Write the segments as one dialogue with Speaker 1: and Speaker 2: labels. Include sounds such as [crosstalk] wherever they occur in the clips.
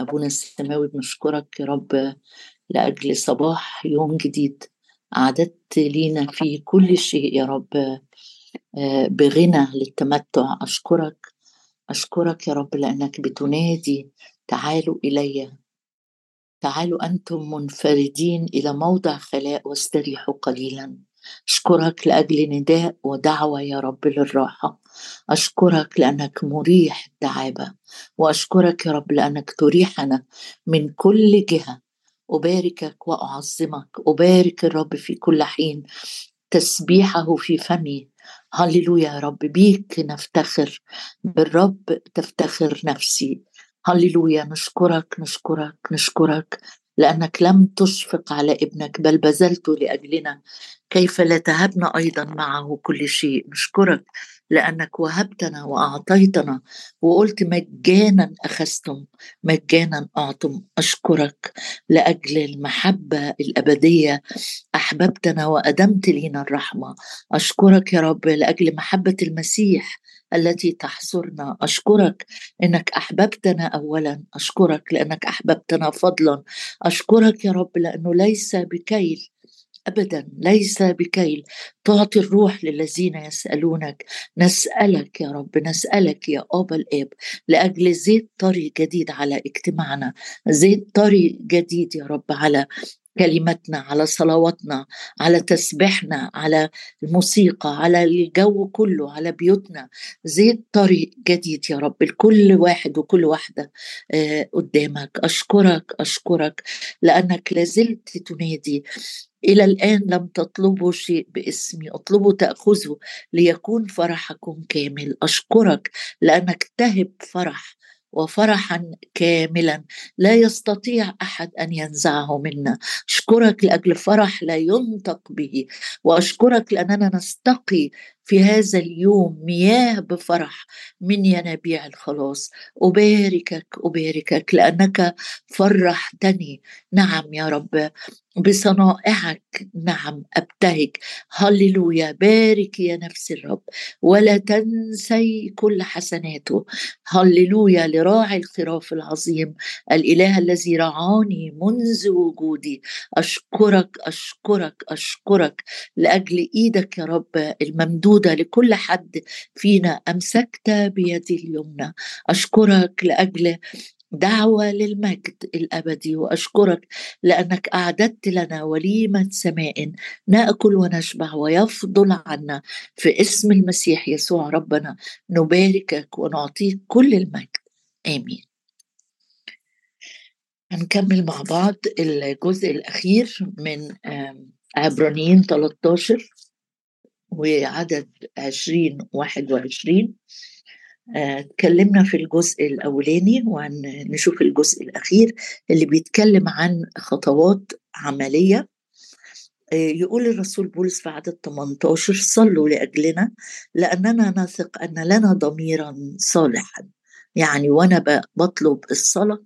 Speaker 1: أبونا السماوي بنشكرك يا رب لأجل صباح يوم جديد. أعددت لينا في كل شيء يا رب آه، بغنى للتمتع. أشكرك أشكرك يا رب لأنك بتنادي تعالوا إلي. تعالوا أنتم منفردين إلى موضع خلاء واستريحوا قليلا. أشكرك لأجل نداء ودعوة يا رب للراحة. أشكرك لأنك مريح الدعابة وأشكرك يا رب لأنك تريحنا من كل جهة. أباركك وأعظمك أبارك الرب في كل حين. تسبيحه في فمي. هللويا يا رب بيك نفتخر بالرب تفتخر نفسي. هللويا نشكرك نشكرك نشكرك. لأنك لم تشفق على ابنك بل بذلته لأجلنا كيف لا تهبنا أيضا معه كل شيء. نشكرك. لأنك وهبتنا وأعطيتنا وقلت مجانا أخذتم مجانا أعطم أشكرك لأجل المحبة الأبدية أحببتنا وأدمت لنا الرحمة. أشكرك يا رب لأجل محبة المسيح التي تحصرنا. أشكرك إنك أحببتنا اولا. أشكرك لأنك أحببتنا فضلا. أشكرك يا رب لأنه ليس بكيل. ابدا ليس بكيل. تعطي الروح للذين يسألونك. نسألك يا رب نسألك يا ابا الآب لأجل زيت طري جديد على اجتماعنا. زيت طري جديد يا رب على كلمتنا على صلواتنا على تسبيحنا على الموسيقى على الجو كله على بيوتنا. زيت طريق جديد يا رب لكل واحد وكل واحدة آه، قدامك. أشكرك أشكرك لأنك لازلت تنادي. إلى الآن لم تطلبوا شيء باسمي. اطلبوا تأخذوا ليكون فرحكم كامل. أشكرك لأنك تهب فرح. وفرحا كاملا. لا يستطيع أحد أن ينزعه منا. أشكرك لأجل فرح لا ينطق به وأشكرك لأننا نستقي في هذا اليوم مياه بفرح. من ينابيع الخلاص؟ أباركك أباركك لأنك فرحتني. نعم يا رب. بصنائعك نعم أبتهج. هللويا. بارك يا نفس الرب. ولا تنسي كل حسناته. هللويا. لراعي الخراف العظيم. الإله الذي رعاني منذ وجودي. أشكرك أشكرك أشكرك. لأجل إيدك يا رب الممدوده لكل حد فينا أمسكت بيدي اليمنى. أشكرك لأجل دعوة للمجد الأبدي وأشكرك لأنك أعددت لنا وليمة سماء نأكل ونشبع ويفضل عنا. في اسم المسيح يسوع ربنا نباركك ونعطيك كل المجد. آمين. هنكمل مع بعض الجزء الأخير من عبرانيين 13 وعدد 20 21 اتكلمنا في الجزء الأولاني وهنشوف الجزء الأخير اللي بيتكلم عن خطوات عملية. آه، يقول الرسول بولس في عدد 18 صلوا لأجلنا لأننا نثق أن لنا ضميرا صالحا. يعني وأنا بطلب الصلاة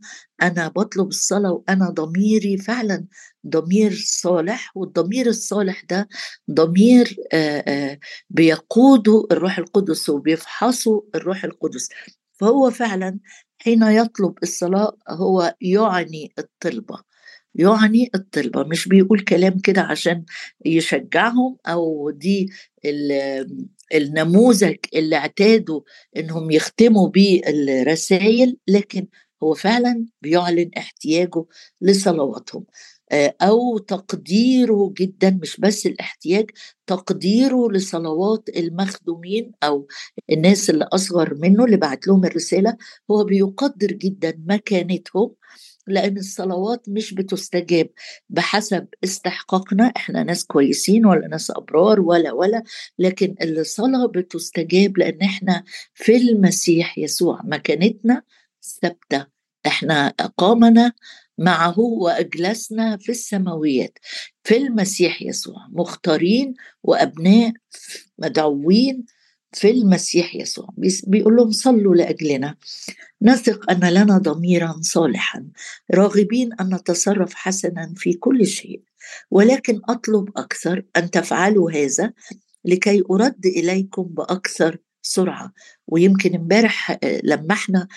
Speaker 1: أنا بطلب الصلاة وأنا ضميري فعلا ضمير صالح والضمير الصالح ده ضمير بيقوده الروح القدس وبيفحصه الروح القدس. فهو فعلا حين يطلب الصلاة هو يعني الطلبة يعني الطلبة. مش بيقول كلام كده عشان يشجعهم أو دي النموذج اللي اعتادوا انهم يختموا بيه الرسائل لكن هو فعلا بيعلن احتياجه لصلواتهم. آه، أو تقديره جدا مش بس الاحتياج تقديره لصلوات المخدومين أو الناس اللي أصغر منه اللي بعت لهم الرسالة. هو بيقدر جدا مكانتهم. لأن الصلوات مش بتستجاب بحسب استحقاقنا. إحنا ناس كويسين ولا ناس أبرار ولا ولا لكن الصلاة بتستجاب لأن إحنا في المسيح يسوع. مكانتنا ثابتة. إحنا أقامنا معه وأجلسنا في السماويات. في المسيح يسوع. مختارين وأبناء مدعوين في المسيح يسوع. بيقول لهم صلوا لأجلنا. نثق أن لنا ضميرا صالحا راغبين أن نتصرف حسنا في كل شيء. ولكن أطلب أكثر أن تفعلوا هذا لكي أرد إليكم بأكثر سرعة. ويمكن امبارح لما إحنا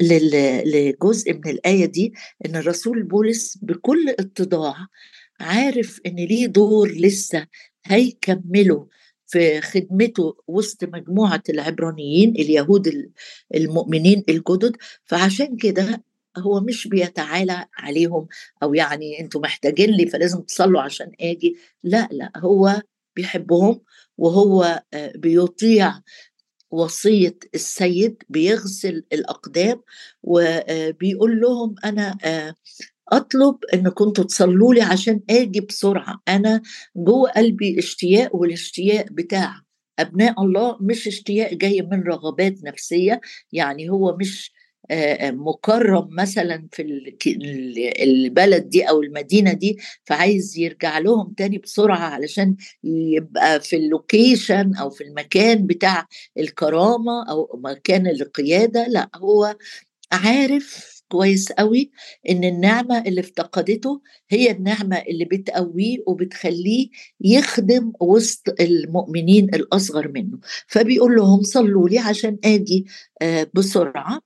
Speaker 1: لجزء من الآية دي إن الرسول بولس بكل اتضاع عارف إن ليه دور لسه هيكمله في خدمته وسط مجموعة العبرانيين اليهود المؤمنين الجدد. فعشان كده هو مش بيتعالى عليهم أو يعني أنتوا محتاجين لي فلازم تصلوا عشان آجي. لا لا هو بيحبهم وهو آه، بيطيع وصية السيد بيغسل الأقدام وبيقول لهم أنا آه، أن كنتوا تصلوا لي عشان آجي بسرعة. أنا جوه قلبي اشتياق والاشتياق بتاع أبناء الله مش اشتياق جاي من رغبات نفسية. يعني هو مش مكرم مثلا في البلد دي أو المدينة دي فعايز يرجع لهم تاني بسرعة علشان يبقى في اللوكيشن أو في المكان بتاع الكرامة أو مكان القيادة. لا هو عارف كويس قوي إن النعمة اللي افتقدته هي النعمة اللي بتقويه وبتخليه يخدم وسط المؤمنين الأصغر منه. فبيقول لهم صلوا لي عشان آجي بسرعة.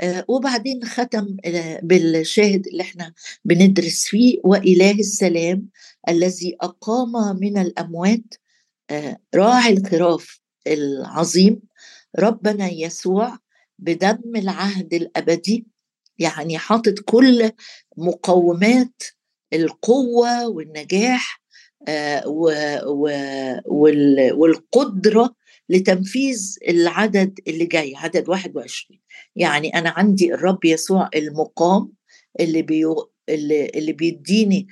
Speaker 1: آه، وبعدين ختم آه، بالشاهد اللي إحنا بندرس فيه وإله السلام الذي أقام من الأموات آه، راعي الخراف العظيم ربنا يسوع بدم العهد الأبدي. يعني حاطط كل مقومات القوة والنجاح والقدرة لتنفيذ العدد اللي جاي عدد 21 يعني أنا عندي الرب يسوع المقام اللي بيو اللي, اللي بيديني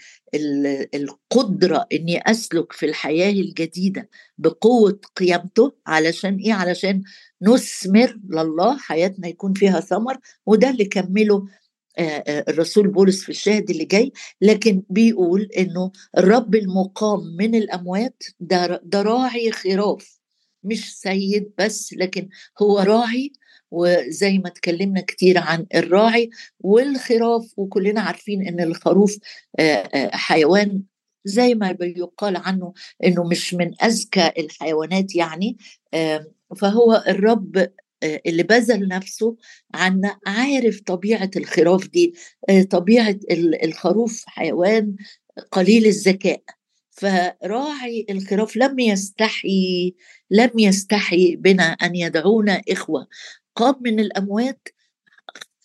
Speaker 1: القدرة إني أسلك في الحياة الجديدة بقوة قيامته علشان إيه؟ علشان نثمر لله حياتنا يكون فيها ثمر وده اللي كمله الرسول بولس في الشاهد اللي جاي. لكن بيقول إنه الرب المقام من الأموات ده, ده راعي خراف مش سيد بس لكن هو راعي. وزي ما اتكلمنا كتير عن الراعي والخراف وكلنا عارفين إن الخروف حيوان زي ما بيقال عنه إنه مش من أذكى الحيوانات يعني فهو الرب اللي بذل نفسه عنا عارف طبيعة الخراف دي طبيعة الخروف حيوان قليل الذكاء. فراعي الخراف لم يستحي لم يستحي بنا أن يدعونا إخوة. قام من الأموات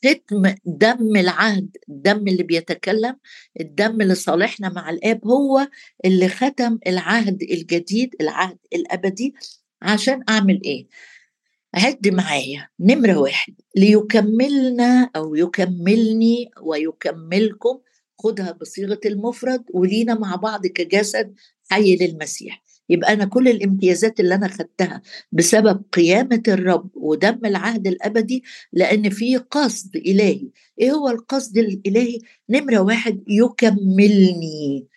Speaker 1: ختم دم العهد الدم اللي بيتكلم الدم اللي صالحنا مع الآب هو اللي ختم العهد الجديد العهد الأبدي. عشان أعمل إيه؟ عد معايا نمرة واحد ليكملنا أو يكملني ويكملكم خدها بصيغة المفرد ولينا مع بعض كجسد حي للمسيح. يبقى أنا كل الامتيازات اللي أنا خدتها بسبب قيامة الرب ودم العهد الأبدي لأن في قصد إلهي إيه هو القصد الإلهي؟ نمرة واحد يكملني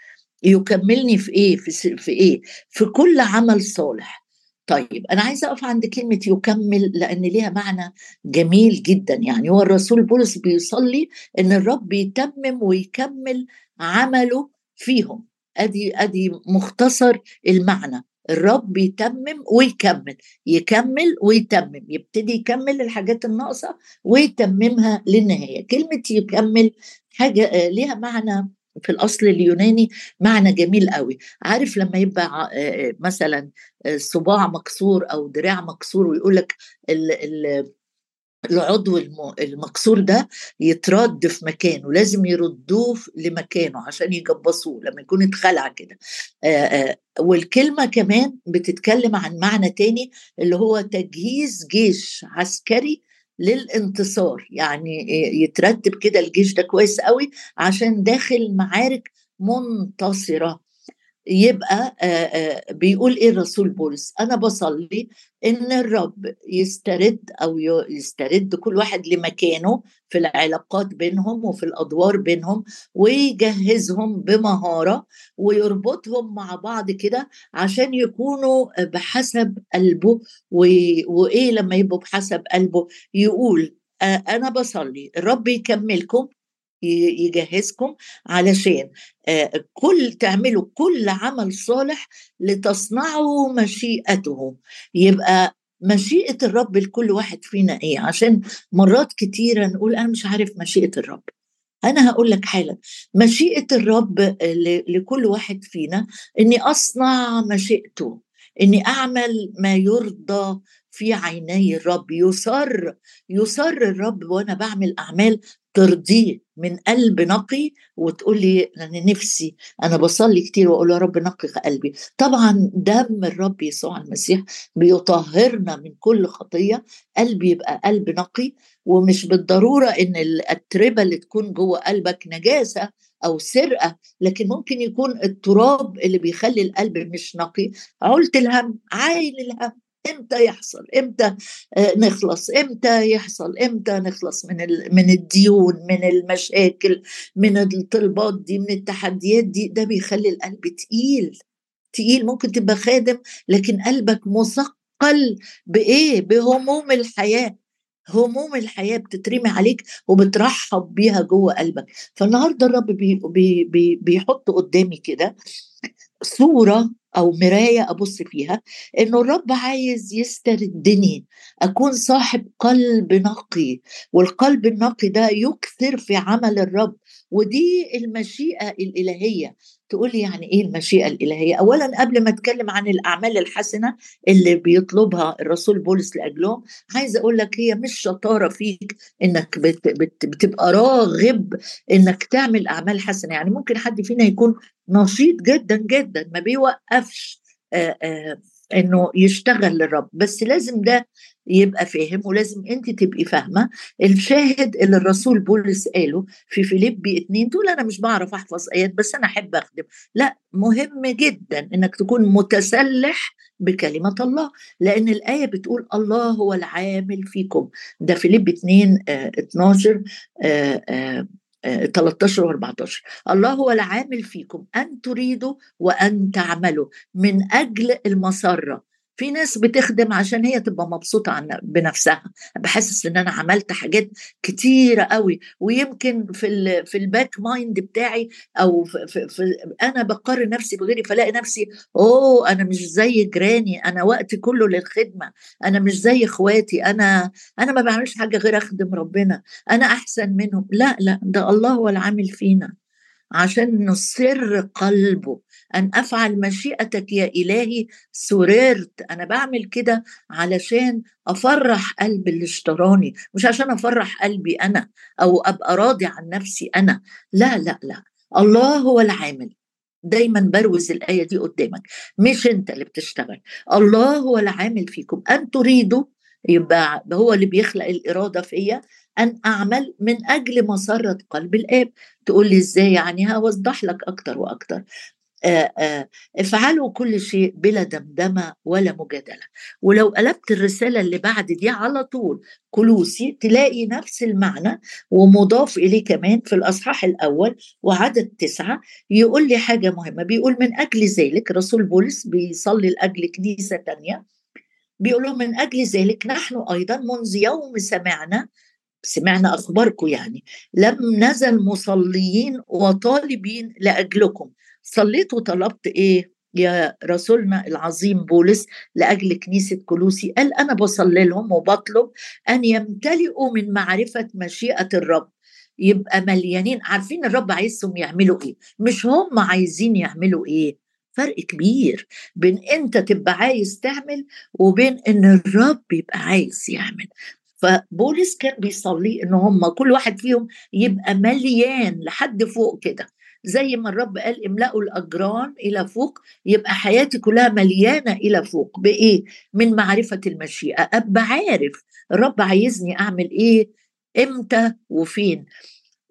Speaker 1: يكملني في إيه؟ في, في إيه؟ في كل عمل صالح طيب أنا عايزة أقف عند كلمة يكمل لأن ليها معنى جميل جدا يعني هو الرسول بولس بيصلي إن الرب يتمم ويكمل عمله فيهم أدي أدي مختصر المعنى. الرب يتمم ويكمل يكمل ويتمم يبتدي يكمل الحاجات الناقصة ويتممها للنهاية. كلمة يكمل حاجة آه، ليها معنى في الأصل اليوناني معنى جميل قوي. عارف لما يبقى آه، آه، مثلا صباع مكسور أو دراع مكسور ويقول لك العضو المكسور ده يترد في مكانه لازم يردوه لمكانه عشان يجبصوه لما يكون اتخلع كده. والكلمة كمان بتتكلم عن معنى تاني اللي هو تجهيز جيش عسكري للانتصار يعني يترتب كده الجيش ده كويس قوي عشان داخل معارك منتصرة. يبقى بيقول إيه الرسول بولس؟ أنا بصلي إن الرب يسترد أو يسترد كل واحد لمكانه في العلاقات بينهم وفي الأدوار بينهم ويجهزهم بمهارة ويربطهم مع بعض كده عشان يكونوا بحسب قلبه وإيه لما يبقوا بحسب قلبه؟ يقول أنا بصلي الرب يكملكم يجهزكم علشان كل تعملوا كل عمل صالح لتصنعوا مشيئته يبقى مشيئة الرب لكل واحد فينا إيه؟ عشان مرات كتيرة نقول أنا مش عارف مشيئة الرب. أنا هقول لك حالا مشيئة الرب لكل واحد فينا إني أصنع مشيئته إني أعمل ما يرضى في عيني الرب. يسر يسر الرب وأنا بعمل أعمال ترضيه من قلب نقي وتقول لي أنا نفسي أنا بصلي كتير وأقول يا رب نقي قلبي. طبعا دم الرب يسوع المسيح بيطهرنا من كل خطية قلبي يبقى قلب نقي ومش بالضرورة إن الأتربة اللي تكون جوه قلبك نجاسة أو سرقة لكن ممكن يكون التراب اللي بيخلي القلب مش نقي. عولة الهم عايل الهم. إمتى يحصل؟ إمتى آه، نخلص؟ إمتى يحصل؟ إمتى نخلص من من الديون من المشاكل من الطلبات دي من التحديات دي؟ ده بيخلي القلب تقيل تقيل. ممكن تبقى خادم لكن قلبك مثقل بإيه؟ بهموم الحياة. هموم الحياة بتترمي عليك وبترحب بيها جوه قلبك. فالنهاردة الرب بي بي بي بيحط قدامي كده صورة أو مراية أبص فيها إنه الرب عايز يستردني أكون صاحب قلب نقي والقلب النقي ده يكثر في عمل الرب ودي المشيئة الإلهية. تقول لي يعني إيه المشيئة الإلهية؟ اولا قبل ما أتكلم عن الأعمال الحسنة اللي بيطلبها الرسول بولس لاجلهم عايزه أقول لك هي مش شطارة فيك إنك بت بت بتبقى راغب إنك تعمل أعمال حسنة. يعني ممكن حد فينا يكون نشيط جدا جدا ما بيوقفش آآ آآ إنه يشتغل للرب. بس لازم ده يبقى فاهم ولازم أنت تبقي فاهمة. الشاهد اللي الرسول بولس قاله في فيليبي اتنين تقول أنا مش بعرف أحفظ آيات بس أنا أحب أخدم. لا مهم جدا إنك تكون متسلح بكلمة الله. لأن الآية بتقول الله هو العامل فيكم. ده فيليب 2 آه 12 آه آه 13 و 14 الله هو العامل فيكم أن تريدوا وأن تعملوا من أجل المسرة. في ناس بتخدم عشان هي تبقى مبسوطة عن بنفسها. بحسس إن أنا عملت حاجات كتيرة قوي ويمكن في في ال back mind بتاعي أو في, في, في أنا بقارن نفسي بغيري فلاقي نفسي أوه أنا مش زي جيراني أنا وقتي كله للخدمة أنا مش زي إخواتي أنا أنا ما بعملش حاجة غير أخدم ربنا أنا أحسن منهم. لا لا ده الله هو العامل فينا. عشان نصر قلبه. أن أفعل مشيئتك يا إلهي سررت. أنا بعمل كده علشان أفرح قلب اللي اشتراني مش عشان أفرح قلبي أنا أو أبقى راضي عن نفسي أنا. لا لا لا. الله هو العامل. دايما بروز الآية دي قدامك. مش أنت اللي بتشتغل. الله هو العامل فيكم. أن تريدوا يبقى هو اللي بيخلق الإرادة فيا. أن أعمل من أجل مسرة قلب الآب. تقول لي إزاي يعني؟ هوضح لك أكتر وأكتر. افعلوا كل شيء بلا دمدمة ولا مجادلة. ولو قلبت الرسالة اللي بعد دي على طول كلوسي تلاقي نفس المعنى. ومضاف إليه كمان في الأصحاح الأول وعدد تسعة يقول لي حاجة مهمة. بيقول من أجل ذلك رسول بولس بيصلي لأجل كنيسة تانية. بيقول من أجل ذلك نحن أيضا منذ يوم سمعنا سمعنا أخباركم يعني. لم نزل مصليين وطالبين لأجلكم. صليت وطلبت إيه؟ يا رسولنا العظيم بولس لأجل كنيسة كلوسي قال أنا بصلي لهم وبطلب أن يمتلئوا من معرفة مشيئة الرب. يبقى مليانين. عارفين الرب عايزهم يعملوا إيه؟ مش هم عايزين يعملوا إيه؟ فرق كبير بين أنت تبقى عايز تعمل وبين إن الرب يبقى عايز يعمل. فبولس كان بيصلي إن هم كل واحد فيهم يبقى مليان لحد فوق كده. زي ما الرب قال املأوا الأجران إلى فوق يبقى حياتي كلها مليانة إلى فوق. بإيه؟ من معرفة المشيئة. أبقى عارف الرب عايزني أعمل إيه إمتى وفين.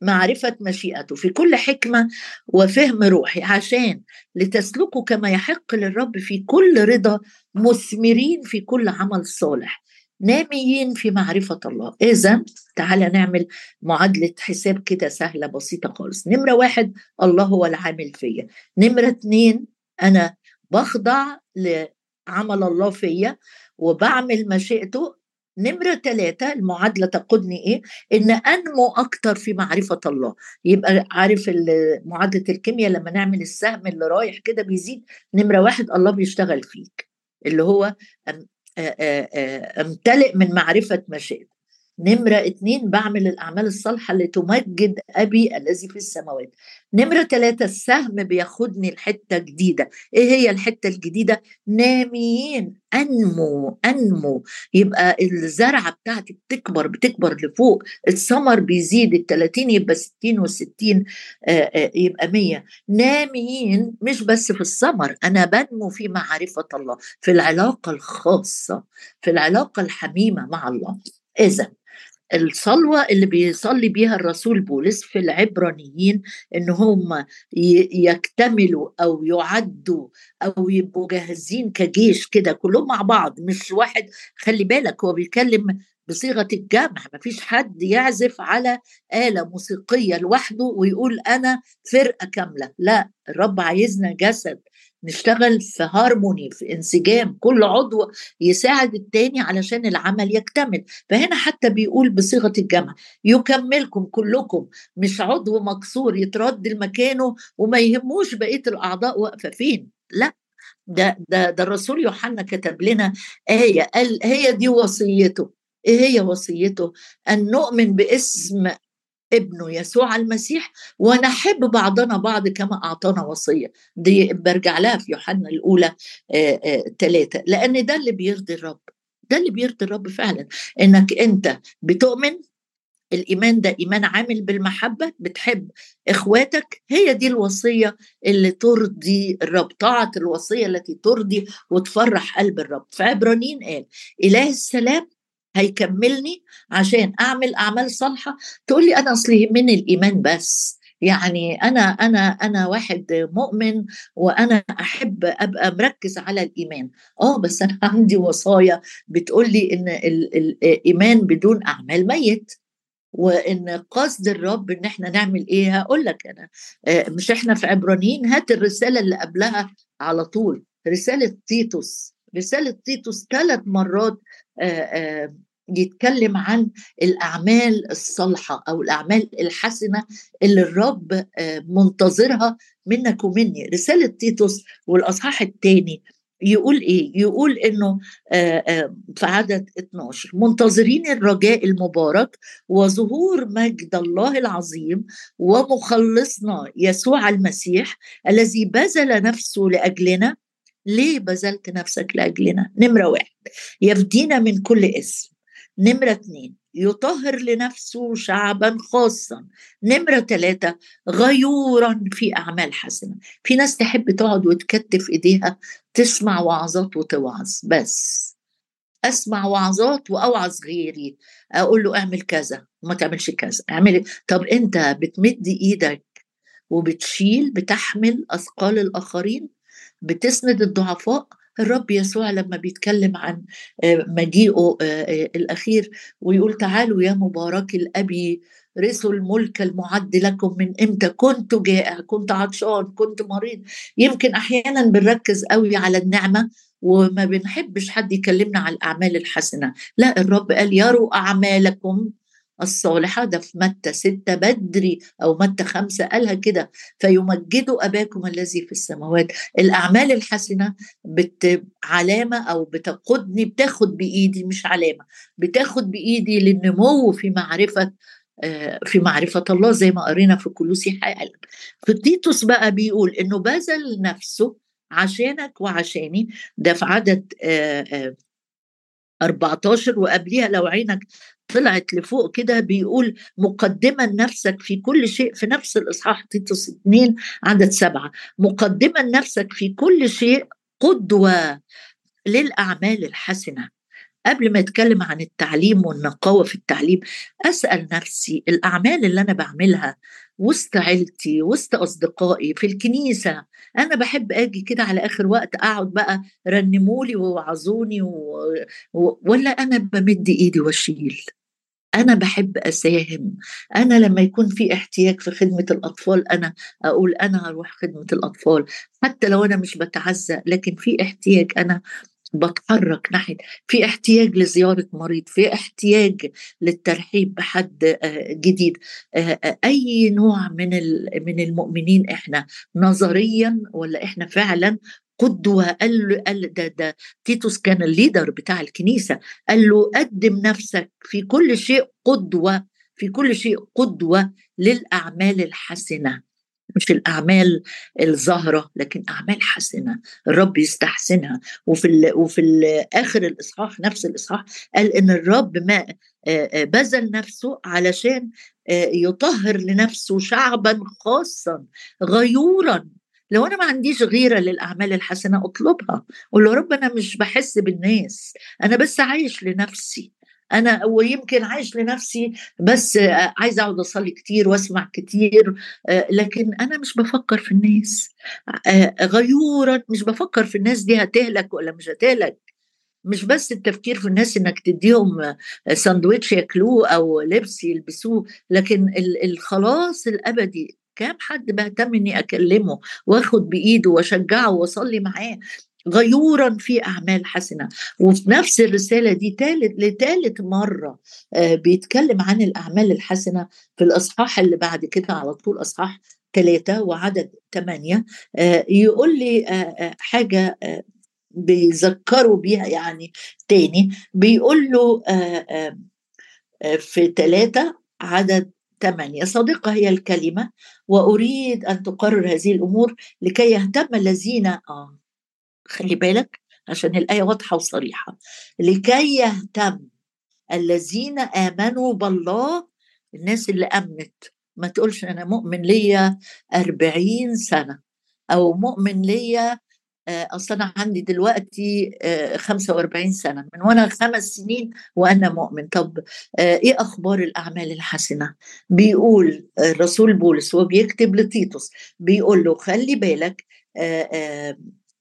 Speaker 1: معرفة مشيئته. في كل حكمة وفهم روحي. عشان لتسلكوا كما يحق للرب في كل رضا مثمرين في كل عمل صالح. ناميين في معرفة الله. إذا تعالى نعمل معادلة حساب كده سهلة بسيطة خالص. نمرة واحد الله هو العامل فيا. نمرة اتنين أنا بخضع لعمل الله فيا وبعمل مشيئته. نمرة ثلاثة المعادلة تقودني إيه؟ إن أنمو أكتر في معرفة الله. يبقى عارف معادلة الكيمياء لما نعمل السهم اللي رايح كده بيزيد. نمرة واحد الله بيشتغل فيك. اللي هو امتلئ من معرفة مشيئته نمرة اتنين بعمل الأعمال الصالحة اللي تمجد أبي الذي في السماوات. نمرة ثلاثة السهم بياخدني لحتة جديدة. إيه هي الحتة الجديدة؟ ناميين أنمو أنمو. يبقى الزرعة بتاعتي بتكبر بتكبر لفوق. الثمر بيزيد التلاتين يبقى ستين والستين يبقى مية. ناميين مش بس في الثمر أنا بنمو في معرفة الله في العلاقة الخاصة في العلاقة الحميمة مع الله. إذا الصلوة اللي بيصلي بيها الرسول بولس في العبرانيين إن هم يكتملوا أو يعدوا أو يبقوا جاهزين كجيش كده كلهم مع بعض مش واحد خلي بالك هو بيتكلم بصيغة الجمع مفيش حد يعزف على آلة موسيقية لوحده ويقول أنا فرقة كاملة لا الرب عايزنا جسد نشتغل في هارموني في انسجام كل عضو يساعد التاني علشان العمل يكتمل. فهنا حتى بيقول بصيغة الجمع يكملكم كلكم مش عضو مكسور يترد لمكانه وما يهموش بقية الأعضاء واقفة فين لا ده ده ده الرسول يوحنا كتب لنا آية قال هي دي وصيته. إيه هي وصيته؟ أن نؤمن باسم ابنه يسوع المسيح ونحب بعضنا بعض كما أعطانا وصية. دي برجع لها في يوحنا الأولى ثلاثة لأن ده اللي بيرضي الرب. ده اللي بيرضي الرب فعلا. إنك أنت بتؤمن الإيمان ده إيمان عامل بالمحبة بتحب إخواتك هي دي الوصية اللي ترضي الرب طاعة الوصية التي ترضي وتفرح قلب الرب. فعبرانيين قال إله السلام هيكملني عشان أعمل أعمال صالحة. تقول لي أنا اصل يهمني الإيمان بس. يعني أنا أنا أنا واحد مؤمن وأنا أحب أبقى مركز على الإيمان. آه بس أنا [laughs] عندي وصايا بتقول لي إن الإيمان بدون أعمال ميت. وإن قصد الرب إن إحنا نعمل إيه؟ هقول لك أنا آه، مش إحنا في عبرانيين؟ هات الرسالة اللي قبلها على طول. رسالة تيتوس. رسالة تيتوس ثلاث مرات آه، آه، يتكلم عن الأعمال الصالحة أو الأعمال الحسنة اللي الرب آه، منتظرها منك ومني رسالة تيتوس والأصحاح الثاني يقول إيه؟ يقول إنه في عدد 12 منتظرين الرجاء المبارك وظهور مجد الله العظيم ومخلصنا يسوع المسيح الذي بذل نفسه لأجلنا ليه بذلت نفسك لأجلنا؟ نمرة واحد يفدينا من كل اسم. نمرة اتنين يطهر لنفسه شعبا خاصا. نمرة ثلاثة غيورا في أعمال حسنة. في ناس تحب تقعد وتكتف إيديها تسمع وعظات وتوعظ. بس أسمع وعظات وأوعظ غيري. أقول له اعمل كذا وما تعملش كذا. اعمل طب أنت بتمد إيدك وبتشيل بتحمل أثقال الآخرين؟ بتسند الضعفاء. الرب يسوع لما بيتكلم عن آه، مجيئه آه، آه، الأخير ويقول تعالوا يا مبارك الأبي رثوا الملك المعد لكم من إمتى؟ كنت جائع كنت عطشان كنت مريض. يمكن أحيانا بنركز قوي على النعمة وما بنحبش حد يكلمنا على الأعمال الحسنة. لا الرب قال يروا أعمالكم الصالحة ده في متى ستة بدري أو متى خمسة قالها كده. فيمجدوا أباكم الذي في السماوات. الأعمال الحسنة بت علامة أو بتقودني بتاخد بإيدي مش علامة. بتاخد بإيدي للنمو في معرفة آه، في معرفة الله زي ما قرينا في كلوسي حال في تيتوس بقى بيقول إنه بذل نفسه عشانك وعشاني. ده في عدد آآ آآ 14 وقبليها لو عينك طلعت لفوق كده بيقول مقدما نفسك في كل شيء في نفس الإصحاح تيتوس 2 عدد سبعة مقدما نفسك في كل شيء قدوة للأعمال الحسنة. قبل ما اتكلم عن التعليم والنقاوة في التعليم أسأل نفسي الأعمال اللي أنا بعملها وسط عيلتي وسط أصدقائي في الكنيسة. أنا بحب آجي كده على آخر وقت أقعد بقى رنمولي ووعظوني و... و... ولا أنا بمد إيدي وأشيل؟ أنا بحب أساهم. أنا لما يكون في احتياج في خدمة الأطفال أنا أقول أنا هروح خدمة الأطفال. حتى لو أنا مش بتعزى لكن في احتياج أنا بتحرك ناحية في احتياج لزيارة مريض في احتياج للترحيب بحد آه، جديد. آه، آه، أي نوع من من المؤمنين إحنا نظريا ولا إحنا فعلا قدوة؟ قال له قال ده ده تيتوس كان الليدر بتاع الكنيسة. قال له قدم نفسك في كل شيء قدوة في كل شيء قدوة للأعمال الحسنة. مش الأعمال الظاهرة لكن أعمال حسنة الرب يستحسنها. وفي ال وفي ال آخر الإصحاح نفس الإصحاح قال إن الرب ما بذل نفسه علشان يطهر لنفسه شعبا خاصا غيورا. لو أنا ما عنديش غيرة للأعمال الحسنة أطلبها. قول له رب أنا مش بحس بالناس أنا بس عايش لنفسي. أنا ويمكن عايش لنفسي بس عايزة أقعد أصلي كتير وأسمع كتير لكن أنا مش بفكر في الناس. غيورا مش بفكر في الناس دي هتهلك ولا مش هتهلك. مش بس التفكير في الناس إنك تديهم ساندويتش ياكلوه أو لبس يلبسوه لكن الخلاص الأبدي كام حد بهتم إني أكلمه وآخد بإيده وأشجعه وأصلي معاه؟ غيورا في أعمال حسنة. وفي نفس الرسالة دي ثالث لثالث مرة آه بيتكلم عن الأعمال الحسنة في الإصحاح اللي بعد كده على طول إصحاح ثلاثة وعدد ثمانية آه يقول لي آه حاجة بيذكروا بيها يعني تاني. بيقول له في ثلاثة عدد ثمانية صادقة هي الكلمة وأريد أن تقرر هذه الأمور لكي يهتم الذين آه خلي بالك عشان الآية واضحة وصريحة. لكي يهتم الذين آمنوا بالله الناس اللي أمنت ما تقولش أنا مؤمن ليا أربعين سنة أو مؤمن ليا آه، أصل أنا عندي دلوقتي 45 آه، سنة من وأنا خمس سنين وأنا مؤمن. طب آه، إيه أخبار الأعمال الحسنة؟ بيقول الرسول بولس وهو بيكتب لتيتوس بيقول له خلي بالك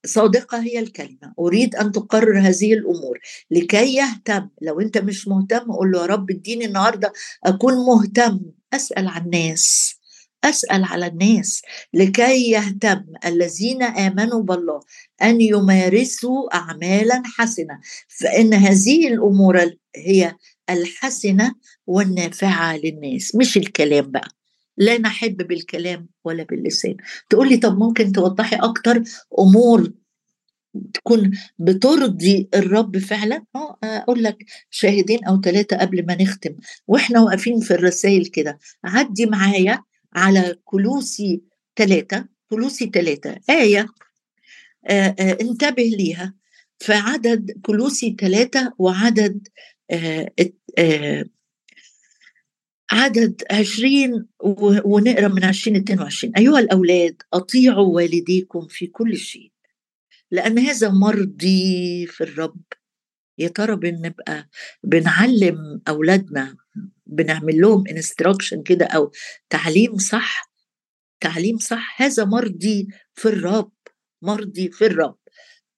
Speaker 1: صادقة هي الكلمة. أريد أن تقرر هذه الأمور. لكي يهتم لو أنت مش مهتم قول له يا رب اديني النهاردة أكون مهتم. أسأل عن الناس. أسأل على الناس. لكي يهتم الذين آمنوا بالله أن يمارسوا اعمالا حسنة. فإن هذه الأمور هي الحسنة والنافعة للناس. مش الكلام بقى. لا نحب بالكلام ولا باللسان. تقول لي طب ممكن توضحي أكتر أمور تكون بترضي الرب فعلا؟ آه أقول لك شاهدين أو ثلاثة قبل ما نختم. وإحنا واقفين في الرسائل كده. عدي معايا على كلوسي ثلاثة كلوسي ثلاثة آية آآ آآ انتبه ليها. في عدد كلوسي ثلاثة وعدد آآ عدد عشرين ونقرأ من عشرين اتنين وعشرين. أيها الأولاد أطيعوا والديكم في كل شيء لأن هذا مرضي في الرب. يا ترى بنبقى بنعلم أولادنا بنعمل لهم انستراكشن كده أو تعليم صح؟ تعليم صح هذا مرضي في الرب مرضي في الرب.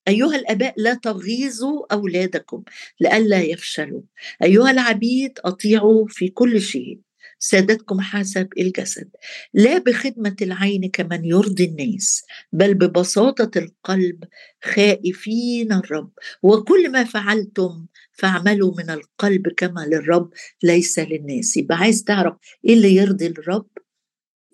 Speaker 1: أيها الآباء لا تغيظوا أولادكم لئلا يفشلوا. أيها العبيد أطيعوا في كل شيء. سادتكم حسب الجسد. لا بخدمة العين كمن يرضي الناس بل ببساطة القلب خائفين الرب. وكل ما فعلتم فاعملوا من القلب كما للرب ليس للناس. يبقى عايز تعرف إيه اللي يرضي الرب؟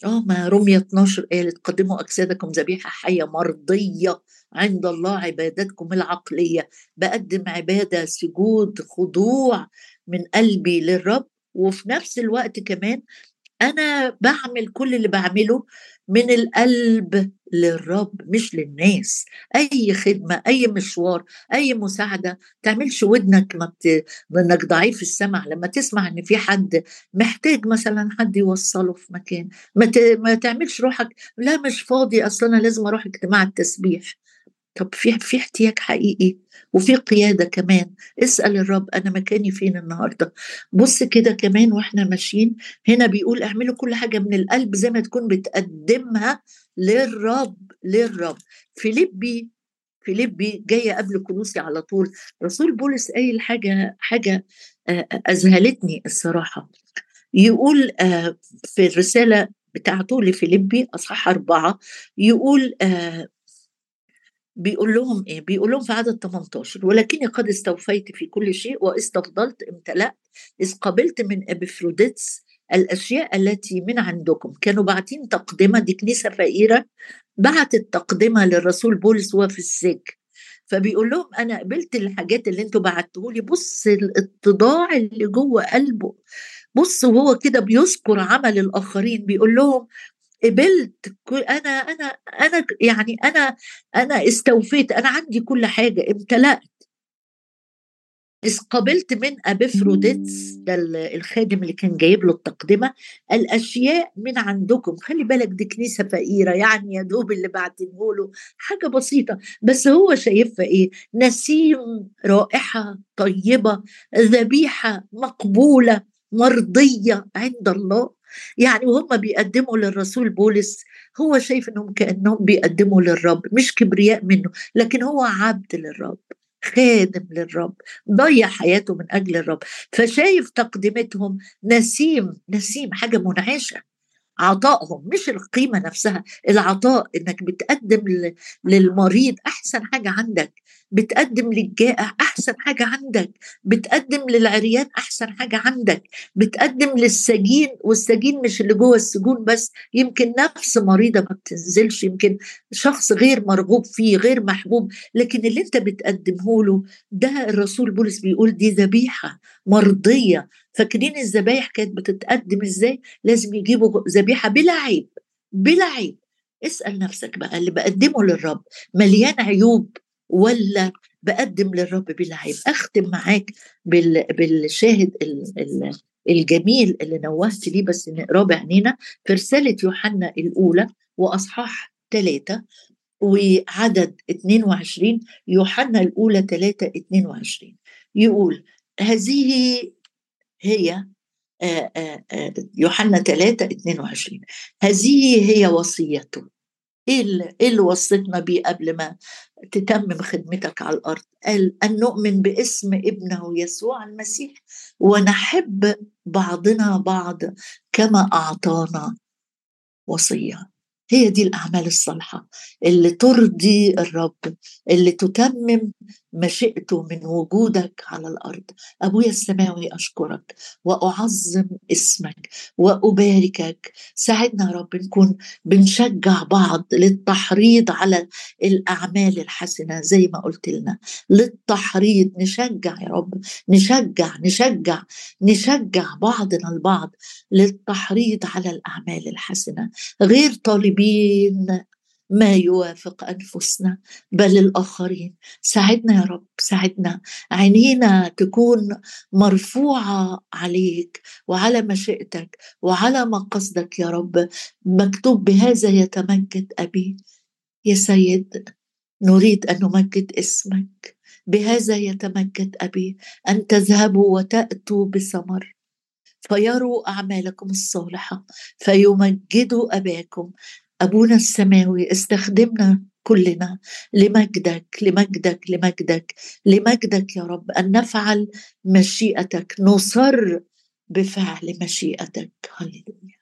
Speaker 1: آه ما رمية 12 قالت قدموا أجسادكم ذبيحة حية مرضية. عند الله عبادتكم العقلية. بقدم عبادة سجود خضوع من قلبي للرب. وفي نفس الوقت كمان أنا بعمل كل اللي بعمله من القلب للرب مش للناس. أي خدمة أي مشوار أي مساعدة تعملش ودنك ما بت... إنك ضعيف السمع. لما تسمع إن في حد محتاج مثلا حد يوصله في مكان ما, ت... ما تعملش روحك لا مش فاضي أصلا أنا لازم أروح اجتماع التسبيح. طب في في احتياج حقيقي وفي قيادة كمان. اسأل الرب أنا مكاني فين النهاردة؟ بص كده كمان وإحنا ماشيين هنا بيقول اعملوا كل حاجة من القلب زي ما تكون بتقدمها للرب للرب. فيليبي فيليبي جاية قبل كلوسي على طول. رسول بولس قايل حاجة حاجة أذهلتني الصراحة. يقول في الرسالة بتاعته لفيليبي أصحاح أربعة يقول بيقول لهم إيه بيقول لهم في عدد 18 ولكني قد استوفيت في كل شيء واستفضلت امتلأت إذ قبلت من إبفروديتس الأشياء التي من عندكم. كانوا باعتين تقدمة دي كنيسة فقيرة بعتت تقدمة للرسول بولس وهو في السجن. فبيقول لهم أنا قبلت الحاجات اللي أنتوا بعتوه لي بص الاتضاع اللي جوه قلبه بص وهو كده بيذكر عمل الآخرين. بيقول لهم قبلت أنا أنا أنا يعني أنا أنا استوفيت أنا عندي كل حاجة امتلأت. إذ قبلت من أبيفروديتس ده الخادم اللي كان جايب له التقدمة الأشياء من عندكم. خلي بالك دي كنيسة فقيرة يعني يا دوب اللي بعتنه له حاجة بسيطة. بس هو شايفها إيه؟ نسيم رائحة طيبة ذبيحة مقبولة مرضية عند الله. يعني وهم بيقدموا للرسول بولس هو شايف إنهم كأنهم بيقدموا للرب مش كبرياء منه لكن هو عبد للرب خادم للرب ضيع حياته من أجل الرب فشايف تقدمتهم نسيم نسيم حاجة منعشة عطائهم مش القيمة نفسها العطاء إنك بتقدم للمريض أحسن حاجة عندك بتقدم للجائع أحسن حاجة عندك بتقدم للعريان أحسن حاجة عندك بتقدم للسجين والسجين مش اللي جوه السجون بس يمكن نفس مريضة ما بتنزلش يمكن شخص غير مرغوب فيه غير محبوب لكن اللي أنت بتقدمه له ده الرسول بولس بيقول دي ذبيحة مرضية. فاكرين الذبايح كانت بتتقدم إزاي؟ لازم يجيبوا ذبيحة بلا عيب بلا عيب. اسأل نفسك بقى اللي بقدمه للرب مليان عيوب. ولا بقدم للرب بلا عيب أختم معاك بالشاهد الجميل اللي نوهت ليه بس نقراه بعينينا في رسالة يوحنا الأولى وأصحاح ثلاثة وعدد 22 يوحنا الأولى 3 22 يقول هذه هي يوحنا 3 22 هذه هي وصيته إيه اللي, إيه اللي وصيتنا بيه قبل ما تتمم خدمتك على الأرض؟ قال أن نؤمن باسم ابنه يسوع المسيح ونحب بعضنا بعض كما أعطانا وصية. هي دي الأعمال الصالحة اللي ترضي الرب اللي تتمم مشيئته من وجودك على الأرض. أبويا السماوي أشكرك وأعظم اسمك وأباركك. ساعدنا يا رب نكون بنشجع بعض للتحريض على الأعمال الحسنة زي ما قلت لنا. للتحريض نشجع يا رب نشجع نشجع نشجع بعضنا البعض للتحريض على الأعمال الحسنة. غير طالبين ما يوافق أنفسنا بل الآخرين. ساعدنا يا رب ساعدنا. عينينا تكون مرفوعة عليك وعلى مشيئتك وعلى مقصدك يا رب. مكتوب بهذا يتمجد أبي. يا سيد نريد أن نمجد اسمك. بهذا يتمجد أبي أن تذهبوا وتأتوا بثمر. فيروا أعمالكم الصالحة فيمجدوا أباكم. أبونا السماوي استخدمنا كلنا لمجدك لمجدك لمجدك لمجدك يا رب أن نفعل مشيئتك نصر بفعل مشيئتك. هللويا.